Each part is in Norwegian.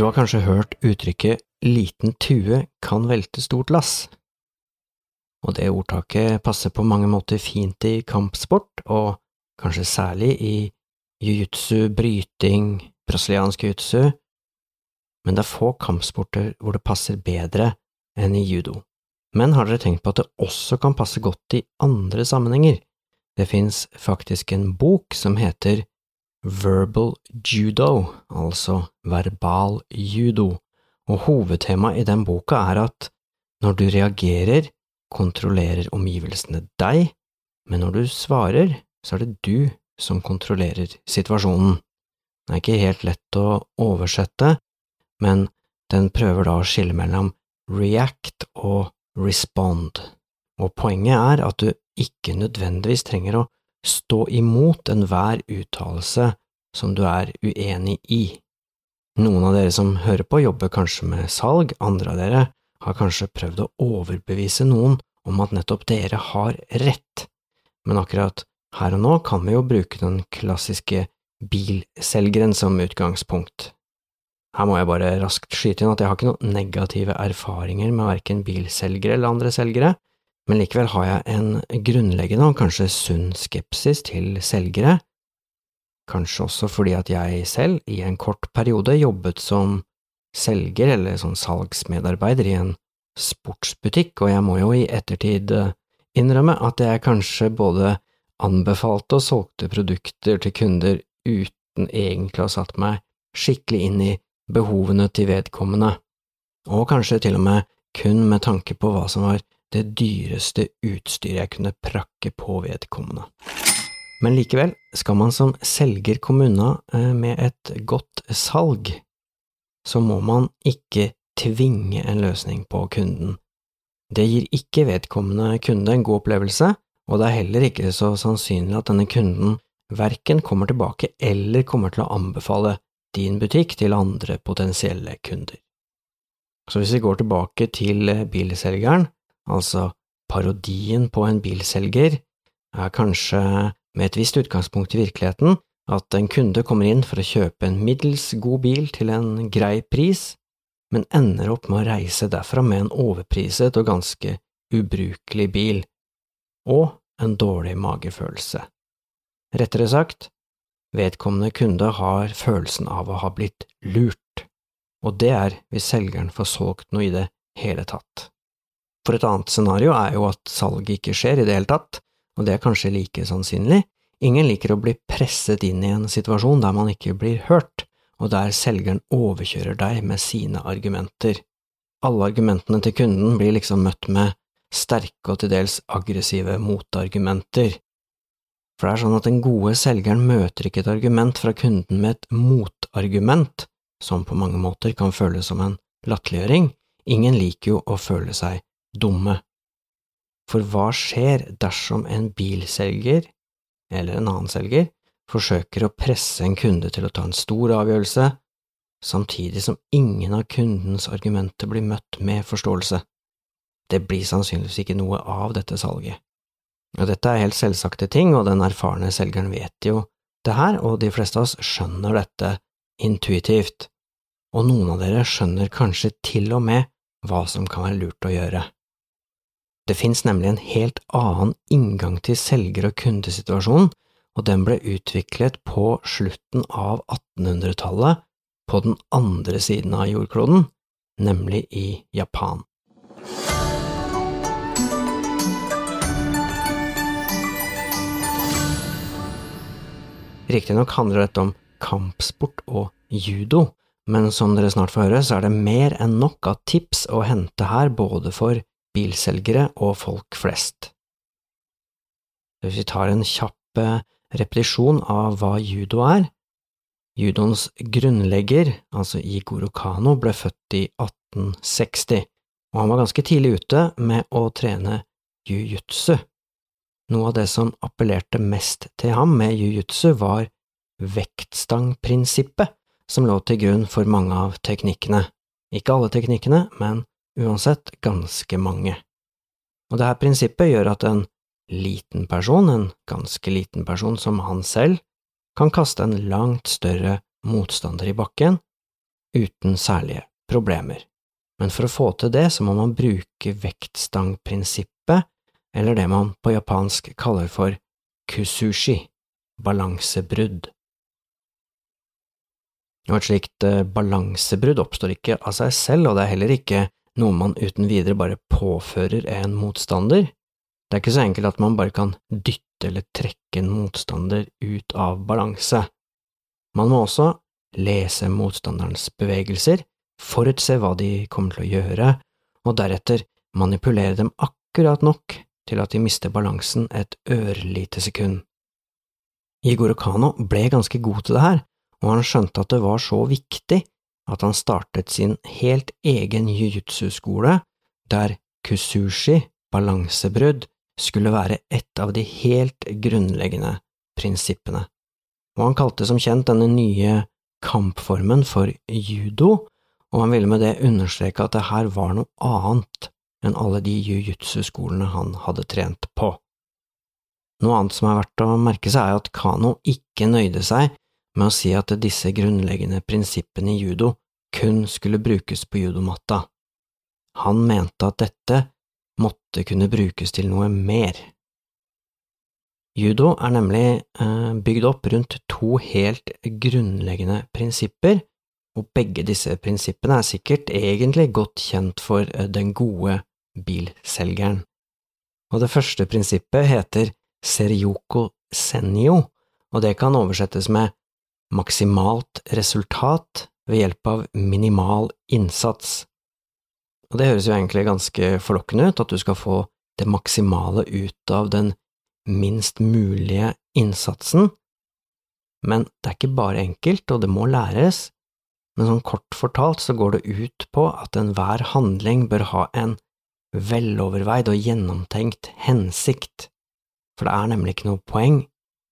Du har kanskje hørt uttrykket liten tue kan velte stort lass, og det ordtaket passer på mange måter fint i kampsport, og kanskje særlig i jiu-jitsu, bryting, brasiliansk jiu-jitsu, men det er få kampsporter hvor det passer bedre enn i judo. Men har dere tenkt på at det også kan passe godt i andre sammenhenger? Det fins faktisk en bok som heter Verbal Judo, altså verbal judo, og hovedtemaet i den boka er at når du reagerer, kontrollerer omgivelsene deg, men når du svarer, så er det du som kontrollerer situasjonen. Det er ikke helt lett å oversette, men den prøver da å skille mellom react og respond, og poenget er at du ikke nødvendigvis trenger å stå imot enhver uttalelse som du er uenig i. Noen av dere som hører på, jobber kanskje med salg, andre av dere har kanskje prøvd å overbevise noen om at nettopp dere har rett, men akkurat her og nå kan vi jo bruke den klassiske bilselgeren som utgangspunkt. Her må jeg bare raskt skyte inn at jeg har ikke noen negative erfaringer med verken bilselgere eller andre selgere, men likevel har jeg en grunnleggende og kanskje sunn skepsis til selgere, kanskje også fordi at jeg selv i en kort periode jobbet som selger eller sånn salgsmedarbeider i en sportsbutikk, og jeg må jo i ettertid eh, innrømme at jeg kanskje både anbefalte og solgte produkter til kunder uten egentlig å ha satt meg skikkelig inn i behovene til vedkommende, og kanskje til og med kun med tanke på hva som var det dyreste utstyret jeg kunne prakke på vedkommende. Men likevel, skal man som selger komme unna eh, med et godt salg, så må man ikke tvinge en løsning på kunden. Det gir ikke vedkommende kunde en god opplevelse, og det er heller ikke så sannsynlig at denne kunden verken kommer tilbake eller kommer til å anbefale din butikk til andre potensielle kunder. Så hvis vi går tilbake til bilselgeren, altså parodien på en bilselger, er kanskje med et visst utgangspunkt i virkeligheten at en kunde kommer inn for å kjøpe en middels god bil til en grei pris, men ender opp med å reise derfra med en overpriset og ganske ubrukelig bil, og en dårlig magefølelse. Rettere sagt, vedkommende kunde har følelsen av å ha blitt lurt, og det er hvis selgeren får solgt noe i det hele tatt. For et annet scenario er jo at salget ikke skjer i det hele tatt, og det er kanskje like sannsynlig. Ingen liker å bli presset inn i en situasjon der man ikke blir hørt, og der selgeren overkjører deg med sine argumenter. Alle argumentene til kunden blir liksom møtt med sterke og til dels aggressive motargumenter. For det er sånn at den gode selgeren møter ikke et argument fra kunden med et motargument, som på mange måter kan føles som en latterliggjøring. Ingen liker jo å føle seg dumme. For hva skjer dersom en bilselger, eller en annen selger, forsøker å presse en kunde til å ta en stor avgjørelse, samtidig som ingen av kundens argumenter blir møtt med forståelse. Det blir sannsynligvis ikke noe av dette salget. Og dette er helt selvsagte ting, og den erfarne selgeren vet jo det her, og de fleste av oss skjønner dette intuitivt, og noen av dere skjønner kanskje til og med hva som kan være lurt å gjøre. Det finnes nemlig en helt annen inngang til selger- og kundesituasjonen, og den ble utviklet på slutten av 1800-tallet på den andre siden av jordkloden, nemlig i Japan. Riktignok handler dette om kampsport og judo, men som dere snart får høre, så er det mer enn nok av tips å hente her både for bilselgere og folk flest. Hvis vi tar en kjapp eh, repetisjon av hva judo er. Judoens grunnlegger, altså Igoro Kano, ble født i 1860, og han var ganske tidlig ute med å trene jiu-jitsu. Noe av det som appellerte mest til ham med jiu-jitsu, var vektstangprinsippet som lå til grunn for mange av teknikkene. Ikke alle teknikkene, men uansett ganske mange. Og dette prinsippet gjør at en liten person, en ganske liten person som han selv, kan kaste en langt større motstander i bakken, uten særlige problemer. Men for å få til det, så må man bruke vektstangprinsippet, eller det man på japansk kaller for kusushi, balansebrudd. Og et slikt eh, balansebrudd oppstår ikke av seg selv, og det er heller ikke noe man uten videre bare påfører en motstander. Det er ikke så enkelt at man bare kan dytte eller trekke en motstander ut av balanse. Man må også lese motstanderens bevegelser, forutse hva de kommer til å gjøre, og deretter manipulere dem akkurat nok til at de mister balansen et ørlite sekund. Igor Kano ble ganske god til det her, og han skjønte at det var så viktig at han startet sin helt egen jiu-jitsu-skole, der kusushi, balansebrudd, skulle være et av de helt grunnleggende prinsippene. Og han kalte som kjent denne nye kampformen for judo, og han ville med det understreke at det her var noe annet enn alle de jiu-jitsu-skolene han hadde trent på. Noe annet som er verdt å merke seg, er at Kano ikke nøyde seg med å si at disse grunnleggende prinsippene i judo kun skulle brukes på judomatta. Han mente at dette måtte kunne brukes til noe mer. Judo er nemlig eh, bygd opp rundt to helt grunnleggende prinsipper, og begge disse prinsippene er sikkert egentlig godt kjent for eh, den gode bilselgeren. Og det første prinsippet heter serioko senio, og det kan oversettes med maksimalt resultat ved hjelp av minimal innsats. Og det høres jo egentlig ganske forlokkende ut, at du skal få det maksimale ut av den minst mulige innsatsen, men det er ikke bare enkelt, og det må læres, men sånn kort fortalt så går det ut på at enhver handling bør ha en veloverveid og gjennomtenkt hensikt, for det er nemlig ikke noe poeng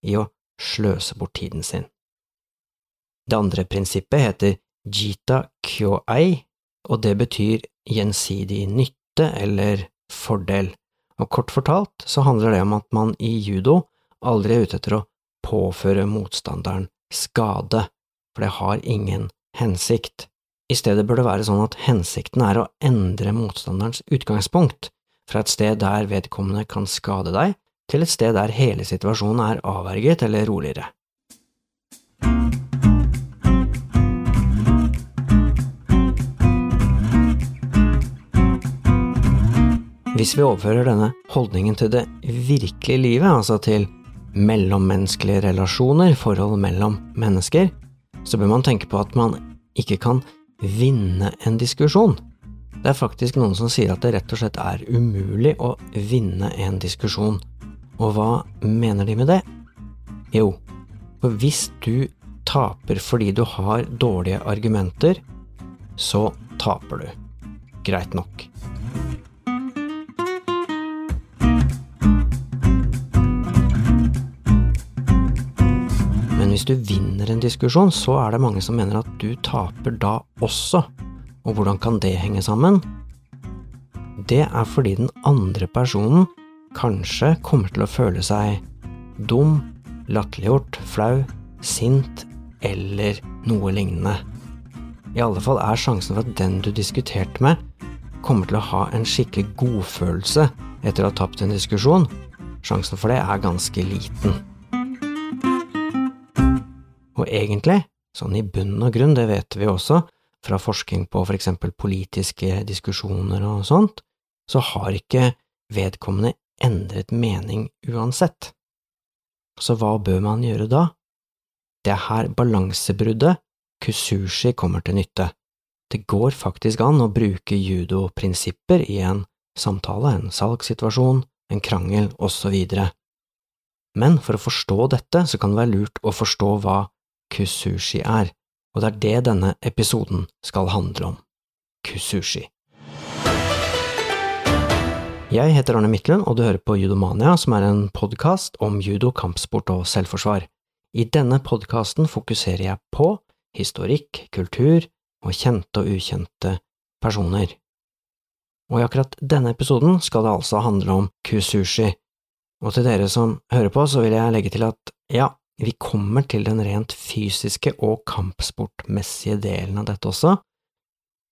i å sløse bort tiden sin. Det andre prinsippet heter jita kyoei, og det betyr gjensidig nytte eller fordel, og kort fortalt så handler det om at man i judo aldri er ute etter å påføre motstanderen skade, for det har ingen hensikt. I stedet bør det være sånn at hensikten er å endre motstanderens utgangspunkt, fra et sted der vedkommende kan skade deg, til et sted der hele situasjonen er avverget eller roligere. Hvis vi overfører denne holdningen til det virkelige livet, altså til mellommenneskelige relasjoner, forhold mellom mennesker, så bør man tenke på at man ikke kan vinne en diskusjon. Det er faktisk noen som sier at det rett og slett er umulig å vinne en diskusjon. Og hva mener de med det? Jo, for hvis du taper fordi du har dårlige argumenter, så taper du. Greit nok. Hvis du vinner en diskusjon, så er det mange som mener at du taper da også. Og hvordan kan det henge sammen? Det er fordi den andre personen kanskje kommer til å føle seg dum, latterliggjort, flau, sint eller noe lignende. I alle fall er sjansen for at den du diskuterte med, kommer til å ha en skikkelig godfølelse etter å ha tapt en diskusjon, sjansen for det er ganske liten. Og egentlig, sånn i bunn og grunn, det vet vi også fra forskning på for eksempel politiske diskusjoner og sånt, så har ikke vedkommende endret mening uansett. Så hva bør man gjøre da? Det er her balansebruddet, kusushi, kommer til nytte. Det går faktisk an å bruke judo-prinsipper i en samtale, en salgssituasjon, en krangel osv. Men for å forstå dette, så kan det være lurt å forstå hva kusushi er, og det er det denne episoden skal handle om – kusushi. Jeg heter Arne Midtlund, og du hører på Judomania, som er en podkast om judo, kampsport og selvforsvar. I denne podkasten fokuserer jeg på historikk, kultur og kjente og ukjente personer. Og i akkurat denne episoden skal det altså handle om kusushi, og til dere som hører på, så vil jeg legge til at ja, vi kommer til den rent fysiske og kampsportmessige delen av dette også,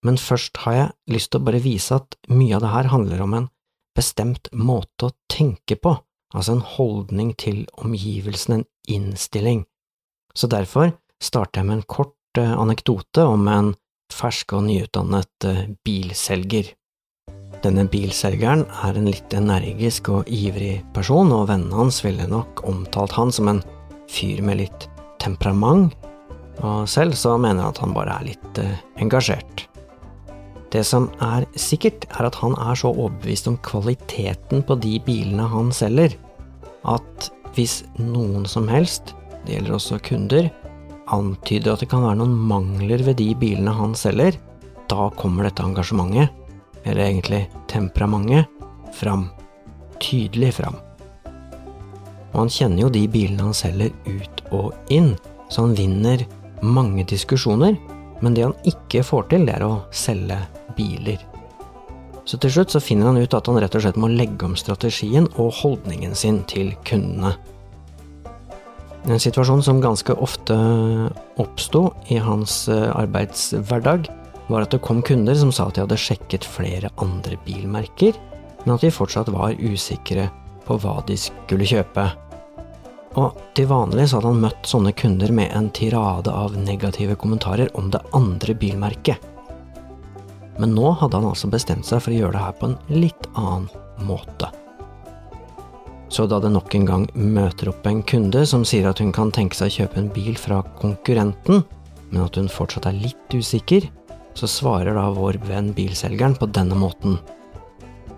men først har jeg lyst til å bare vise at mye av det her handler om en bestemt måte å tenke på, altså en holdning til omgivelsene, en innstilling. Så derfor starter jeg med en kort eh, anekdote om en fersk og nyutdannet eh, bilselger. Denne bilselgeren er en litt energisk og ivrig person, og vennene hans ville nok omtalt han som en fyr med litt temperament, og selv så mener han at han bare er litt eh, engasjert. Det som er sikkert, er at han er så overbevist om kvaliteten på de bilene han selger, at hvis noen som helst, det gjelder også kunder, antyder at det kan være noen mangler ved de bilene han selger, da kommer dette engasjementet, eller egentlig temperamentet, fram. Tydelig fram. Og han kjenner jo de bilene han selger ut og inn, så han vinner mange diskusjoner, men det han ikke får til, det er å selge biler. Så til slutt så finner han ut at han rett og slett må legge om strategien og holdningen sin til kundene. En situasjon som ganske ofte oppsto i hans eh, arbeidshverdag, var at det kom kunder som sa at de hadde sjekket flere andre bilmerker, men at de fortsatt var usikre på hva de skulle kjøpe. Og til vanlig så hadde han møtt sånne kunder med en tirade av negative kommentarer om det andre bilmerket. Men nå hadde han altså bestemt seg for å gjøre det her på en litt annen måte. Så da det nok en gang møter opp en kunde som sier at hun kan tenke seg å kjøpe en bil fra konkurrenten, men at hun fortsatt er litt usikker, så svarer da vår venn bilselgeren på denne måten.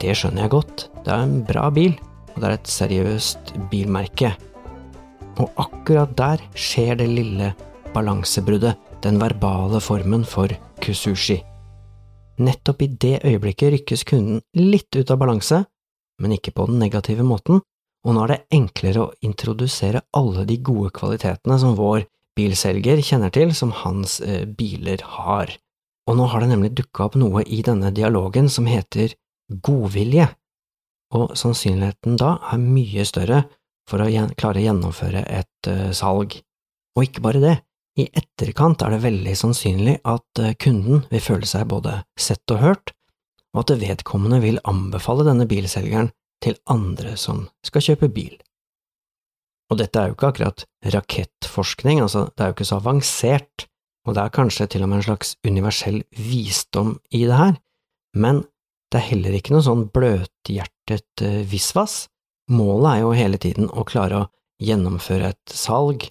Det skjønner jeg godt, det er en bra bil, og det er et seriøst bilmerke. Og akkurat der skjer det lille balansebruddet, den verbale formen for kusushi. Nettopp i det øyeblikket rykkes kunden litt ut av balanse, men ikke på den negative måten, og nå er det enklere å introdusere alle de gode kvalitetene som vår bilselger kjenner til, som hans eh, biler har. Og nå har det nemlig dukka opp noe i denne dialogen som heter godvilje, og sannsynligheten da er mye større for å klare å gjennomføre et uh, salg. Og ikke bare det, i etterkant er det veldig sannsynlig at uh, kunden vil føle seg både sett og hørt, og at vedkommende vil anbefale denne bilselgeren til andre som skal kjøpe bil. Og dette er jo ikke akkurat rakettforskning, altså det er jo ikke så avansert, og det er kanskje til og med en slags universell visdom i det her, men det er heller ikke noe sånn bløthjertet uh, visvas. Målet er jo hele tiden å klare å gjennomføre et salg,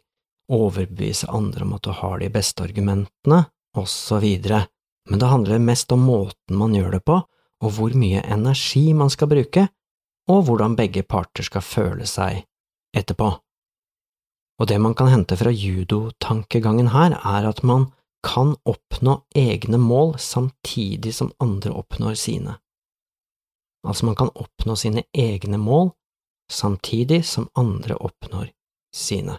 overbevise andre om at du har de beste argumentene, osv., men det handler mest om måten man gjør det på, og hvor mye energi man skal bruke, og hvordan begge parter skal føle seg etterpå. Og det man kan hente fra judotankegangen her, er at man kan oppnå egne mål samtidig som andre oppnår sine. Altså man kan oppnå sine egne mål samtidig som andre oppnår sine.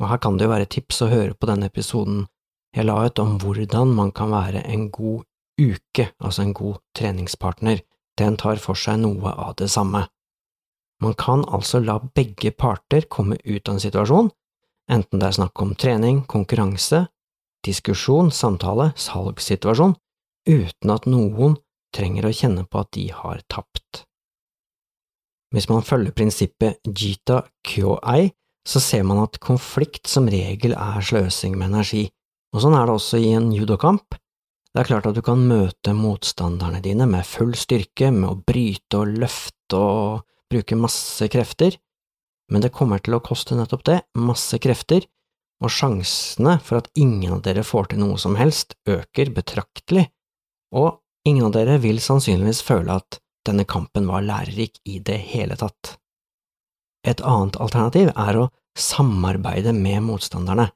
Og her kan det jo være tips å høre på denne episoden jeg la ut om hvordan man kan være en god uke, altså en god treningspartner, den tar for seg noe av det samme. Man kan altså la begge parter komme ut av en situasjon, enten det er snakk om trening, konkurranse, diskusjon, samtale, salgssituasjon, uten at noen trenger å kjenne på at de har tapt. Hvis man følger prinsippet jita kyo-ei, så ser man at konflikt som regel er sløsing med energi, og sånn er det også i en judokamp. Det er klart at du kan møte motstanderne dine med full styrke, med å bryte og løfte og bruke masse krefter, men det kommer til å koste nettopp det, masse krefter, og sjansene for at ingen av dere får til noe som helst, øker betraktelig, og ingen av dere vil sannsynligvis føle at denne kampen var lærerik i det hele tatt. Et annet alternativ er å samarbeide med motstanderne.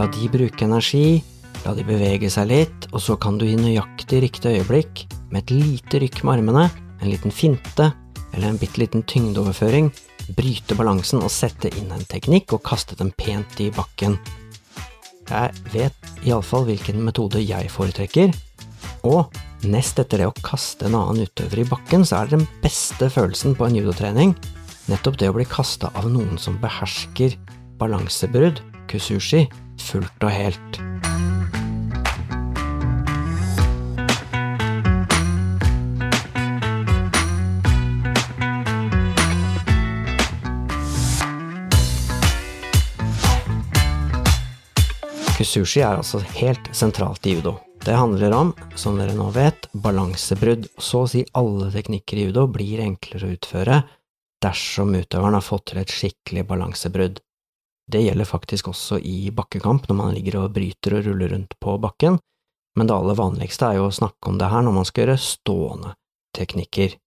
La de bruke energi, la de bevege seg litt, og så kan du i nøyaktig riktig øyeblikk, med et lite rykk med armene, en liten finte eller en bitte liten tyngdeoverføring, bryte balansen og sette inn en teknikk og kaste dem pent i bakken. Jeg vet iallfall hvilken metode jeg foretrekker, og nest etter det å kaste en annen utøver i bakken, så er det den beste følelsen på en judotrening nettopp det å bli kasta av noen som behersker balansebrudd, kusushi, fullt og helt. Kusushi er altså helt sentralt i judo. Det handler om, som dere nå vet, balansebrudd. Så å si alle teknikker i judo blir enklere å utføre dersom utøveren har fått til et skikkelig balansebrudd. Det gjelder faktisk også i bakkekamp, når man ligger og bryter og ruller rundt på bakken, men det aller vanligste er jo å snakke om det her når man skal gjøre stående teknikker.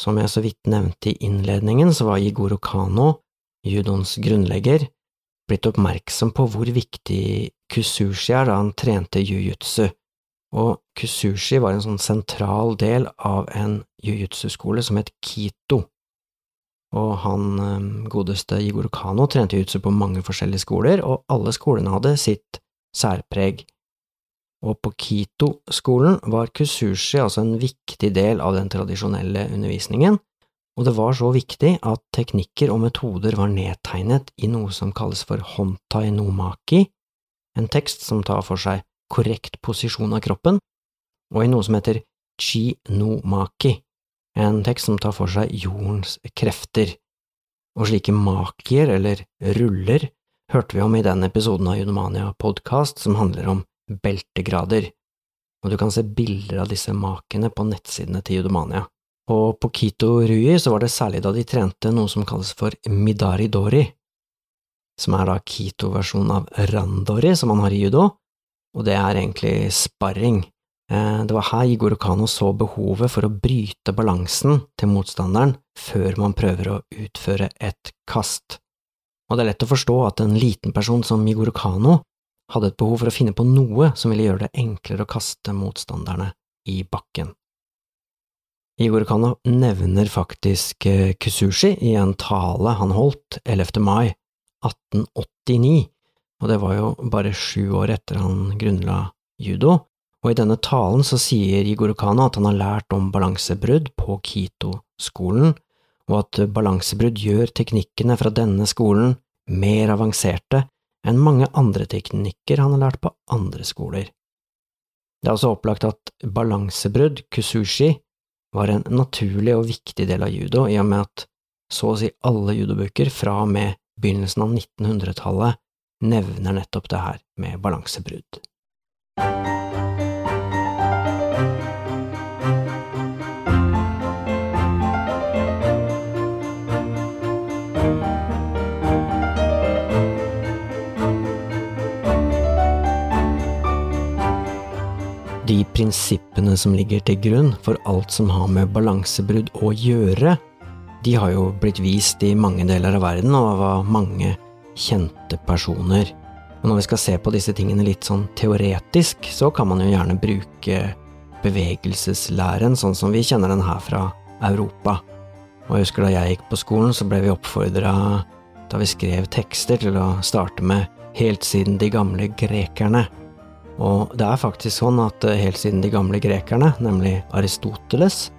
Som jeg så vidt nevnte i innledningen, så var Igoro Kano, judoens grunnlegger, blitt oppmerksom på hvor viktig kusushi er da han trente jiu-jitsu, og kusushi var en sånn sentral del av en jiu-jitsu-skole som het Kito. Og han eh, godeste Igor Kano trente jiu-jitsu på mange forskjellige skoler, og alle skolene hadde sitt særpreg. Og på Kito-skolen var kusushi altså en viktig del av den tradisjonelle undervisningen, og det var så viktig at teknikker og metoder var nedtegnet i noe som kalles for hontai nomaki, en tekst som tar for seg korrekt posisjon av kroppen, og i noe som heter chi nomaki, en tekst som tar for seg jordens krefter. Og slike makier, eller ruller, hørte vi om i den episoden av Junomania podkast som handler om beltegrader, og du kan se bilder av disse makene på nettsidene til Judomania. Og på Kito Rui så var det særlig da de trente noe som kalles for Midari Dori, som er da Kito-versjonen av Randori som man har i judo, og det er egentlig sparring. Eh, det var her Igor Kano så behovet for å bryte balansen til motstanderen før man prøver å utføre et kast. Og det er lett å forstå at en liten person som Igor Kano hadde et behov for å finne på noe som ville gjøre det enklere å kaste motstanderne i bakken. Igor Kano nevner faktisk eh, Kusushi i en tale han holdt 11. mai 1889, og det var jo bare sju år etter han grunnla judo, og i denne talen så sier Igor Kano at han har lært om balansebrudd på Kito-skolen, og at balansebrudd gjør teknikkene fra denne skolen mer avanserte enn mange andre teknikker han har lært på andre skoler. Det er også opplagt at balansebrudd, kusushi, var en naturlig og viktig del av judo, i og med at så å si alle judobøker fra og med begynnelsen av 1900-tallet nevner nettopp det her med balansebrudd. De prinsippene som ligger til grunn for alt som har med balansebrudd å gjøre, de har jo blitt vist i mange deler av verden og av mange kjente personer. Og når vi skal se på disse tingene litt sånn teoretisk, så kan man jo gjerne bruke bevegelseslæren sånn som vi kjenner den her fra Europa. Og jeg husker da jeg gikk på skolen, så ble vi oppfordra da vi skrev tekster til å starte med helt siden de gamle grekerne. Og det er faktisk sånn at eh, helt siden de gamle grekerne, nemlig Aristoteles,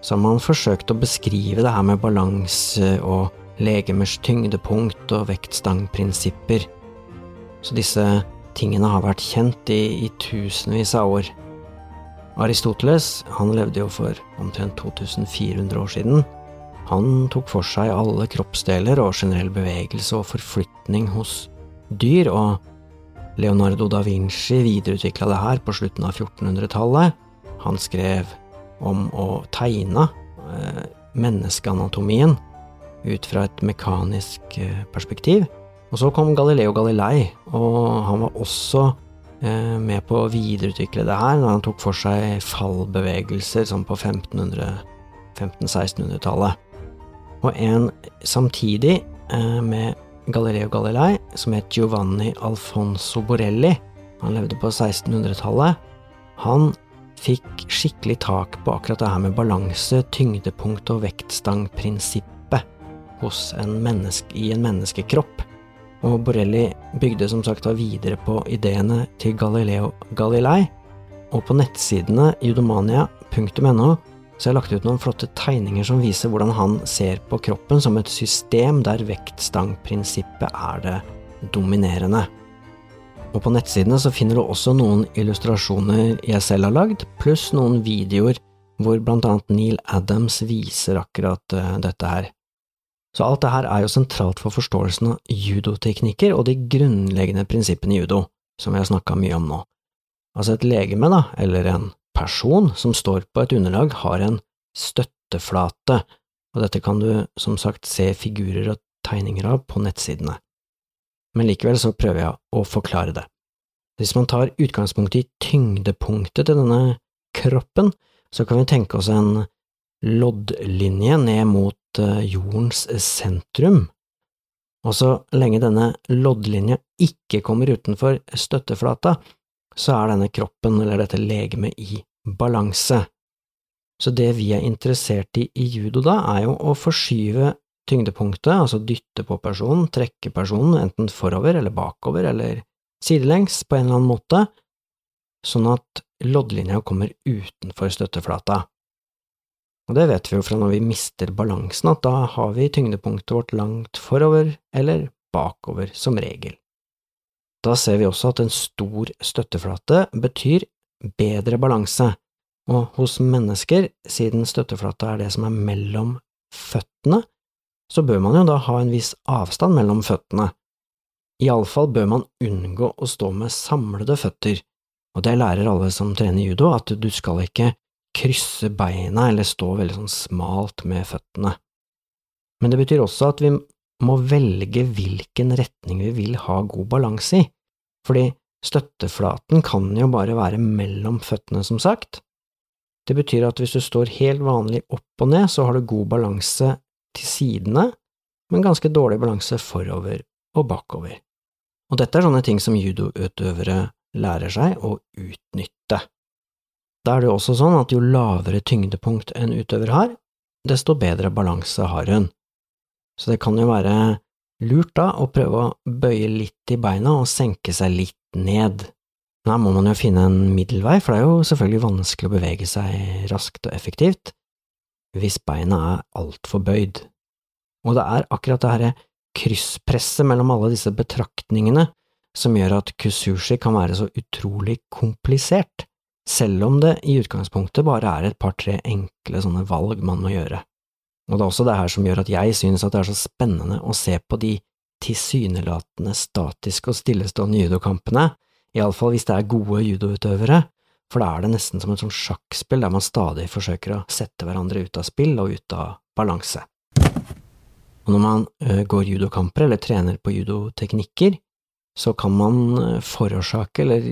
så har man forsøkt å beskrive det her med balanse og legemers tyngdepunkt og vektstangprinsipper. Så disse tingene har vært kjent i, i tusenvis av år. Aristoteles han levde jo for omtrent 2400 år siden. Han tok for seg alle kroppsdeler og generell bevegelse og forflytning hos dyr, og Leonardo da Vinci videreutvikla det her på slutten av 1400-tallet. Han skrev om å tegne eh, menneskeanatomien ut fra et mekanisk eh, perspektiv. Og så kom Galileo Galilei, og han var også eh, med på å videreutvikle det her når han tok for seg fallbevegelser sånn på 1500-1600-tallet. Og en samtidig med Galileo Galilei, som het Giovanni Alfonso Borelli, han levde på 1600-tallet, han fikk skikkelig tak på akkurat det her med balanse, tyngdepunkt og vektstangprinsippet hos en menneske, i en menneskekropp. Og Borelli bygde som sagt da videre på ideene til Galileo Galilei, og på nettsidene judomania.no så jeg har lagt ut noen flotte tegninger som viser hvordan han ser på kroppen som et system der vektstangprinsippet er det dominerende. Og på nettsidene så finner du også noen illustrasjoner jeg selv har lagd, pluss noen videoer hvor blant annet Neil Adams viser akkurat uh, dette her. Så alt det her er jo sentralt for forståelsen av judoteknikker og de grunnleggende prinsippene i judo, som vi har snakka mye om nå. Altså et legeme, da, eller en person som står på et underlag, har en støtteflate, og dette kan du som sagt se figurer og tegninger av på nettsidene. Men likevel så prøver jeg å forklare det. Hvis man tar utgangspunkt i tyngdepunktet til denne kroppen, så kan vi tenke oss en loddlinje ned mot eh, jordens sentrum, og så lenge denne loddlinja ikke kommer utenfor støtteflata, så er denne kroppen eller dette legemet i balanse. Så det vi er interessert i i judo da, er jo å forskyve tyngdepunktet, altså dytte på personen, trekke personen enten forover eller bakover eller sidelengs på en eller annen måte, sånn at loddlinja kommer utenfor støtteflata. Og det vet vi jo fra når vi mister balansen, at da har vi tyngdepunktet vårt langt forover eller bakover som regel. Da ser vi også at en stor støtteflate betyr bedre balanse, og hos mennesker, siden støtteflata er det som er mellom føttene, så bør man jo da ha en viss avstand mellom føttene. Iallfall bør man unngå å stå med samlede føtter, og det lærer alle som trener judo, at du skal ikke krysse beina eller stå veldig sånn smalt med føttene. Men det betyr også at vi må velge hvilken retning vi vil ha god balanse i, fordi støtteflaten kan jo bare være mellom føttene, som sagt. Det betyr at hvis du står helt vanlig opp og ned, så har du god balanse til sidene, men ganske dårlig balanse forover og bakover. Og dette er sånne ting som judoutøvere lærer seg å utnytte. Da er det jo også sånn at jo lavere tyngdepunkt en utøver har, desto bedre balanse har hun. Så det kan jo være lurt da å prøve å bøye litt i beina og senke seg litt ned. Men her må man jo finne en middelvei, for det er jo selvfølgelig vanskelig å bevege seg raskt og effektivt hvis beina er altfor bøyd. Og det er akkurat det herre krysspresset mellom alle disse betraktningene som gjør at kusushi kan være så utrolig komplisert selv om det i utgangspunktet bare er et par–tre enkle sånne valg man må gjøre. Og det er også det her som gjør at jeg synes at det er så spennende å se på de tilsynelatende statiske og stillestående judokampene, iallfall hvis det er gode judoutøvere, for da er det nesten som et sånt sjakkspill der man stadig forsøker å sette hverandre ut av spill og ut av balanse. Og når man går judokamper eller trener på judoteknikker, så kan man forårsake eller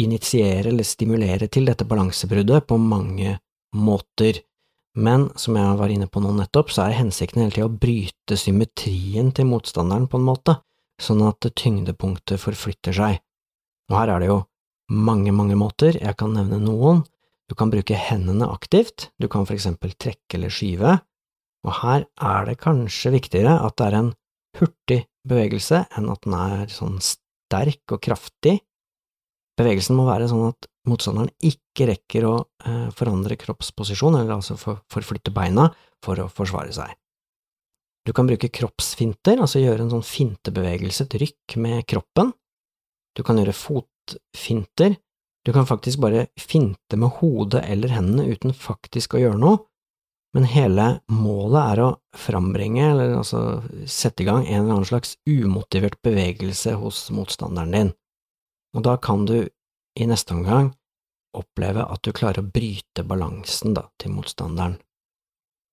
initiere eller stimulere til dette balansebruddet på mange måter, men som jeg var inne på nå nettopp, så er hensikten hele tida å bryte symmetrien til motstanderen på en måte, sånn at tyngdepunktet forflytter seg. Og her er det jo mange, mange måter, jeg kan nevne noen. Du kan bruke hendene aktivt, du kan for eksempel trekke eller skyve, og her er det kanskje viktigere at det er en hurtig bevegelse enn at den er sånn sterk og kraftig, Bevegelsen må være sånn at motstanderen ikke rekker å eh, forandre kroppsposisjon, eller altså forflytte beina, for å forsvare seg. Du kan bruke kroppsfinter, altså gjøre en sånn fintebevegelse, et rykk med kroppen. Du kan gjøre fotfinter. Du kan faktisk bare finte med hodet eller hendene uten faktisk å gjøre noe, men hele målet er å frambringe, eller altså sette i gang, en eller annen slags umotivert bevegelse hos motstanderen din og da kan du i neste omgang oppleve at du klarer å bryte balansen da, til motstanderen.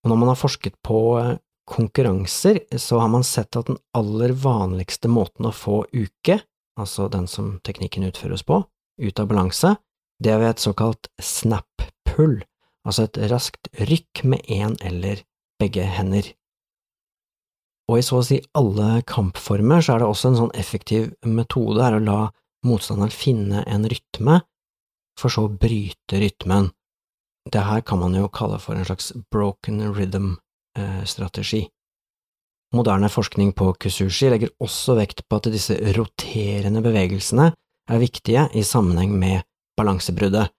Og når man har forsket på eh, konkurranser, så har man sett at den aller vanligste måten å få uke, altså den som teknikken utføres på, ut av balanse, det er ved et såkalt snap pull, altså et raskt rykk med én eller begge hender. Og i så å si alle kampformer så er det også en sånn effektiv metode er å la motstanderen finne en rytme, for så å bryte rytmen. Det her kan man jo kalle for en slags broken rhythm-strategi. Moderne forskning på kusushi legger også vekt på at disse roterende bevegelsene er viktige i sammenheng med balansebruddet,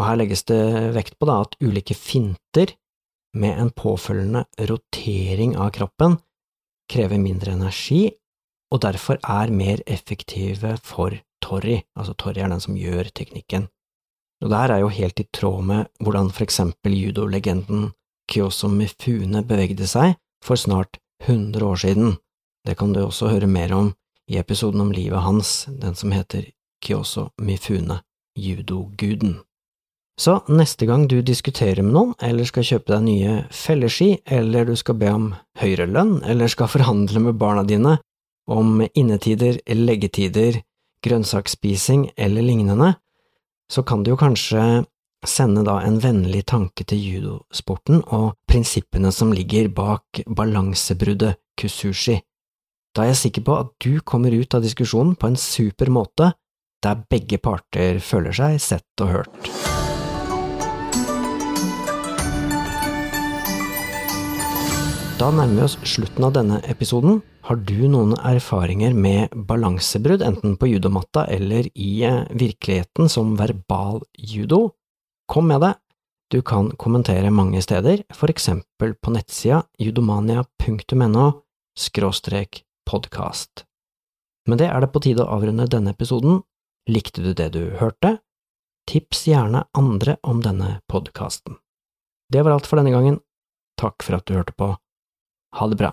og her legges det vekt på at ulike finter med en påfølgende rotering av kroppen krever mindre energi, og derfor er mer effektive for Torry, altså Torry er den som gjør teknikken. Og det her er jo helt i tråd med hvordan for eksempel judolegenden Kyoso Mifune bevegde seg for snart 100 år siden. Det kan du også høre mer om i episoden om livet hans, den som heter Kyoso Mifune, judoguden. Så neste gang du diskuterer med noen, eller skal kjøpe deg nye felleski, eller du skal be om høyere lønn, eller skal forhandle med barna dine om innetider, leggetider, grønnsaksspising eller lignende, så kan du jo kanskje sende da en vennlig tanke til judosporten og prinsippene som ligger bak balansebruddet kusushi. Da er jeg sikker på at du kommer ut av diskusjonen på en super måte, der begge parter føler seg sett og hørt. Da nærmer vi oss slutten av denne episoden. Har du noen erfaringer med balansebrudd, enten på judomatta eller i eh, virkeligheten som verbal judo? Kom med det! Du kan kommentere mange steder, for eksempel på nettsida judomania.no skråstrek podkast. Med det er det på tide å avrunde denne episoden. Likte du det du hørte? Tips gjerne andre om denne podkasten. Det var alt for denne gangen. Takk for at du hørte på. Ha det bra.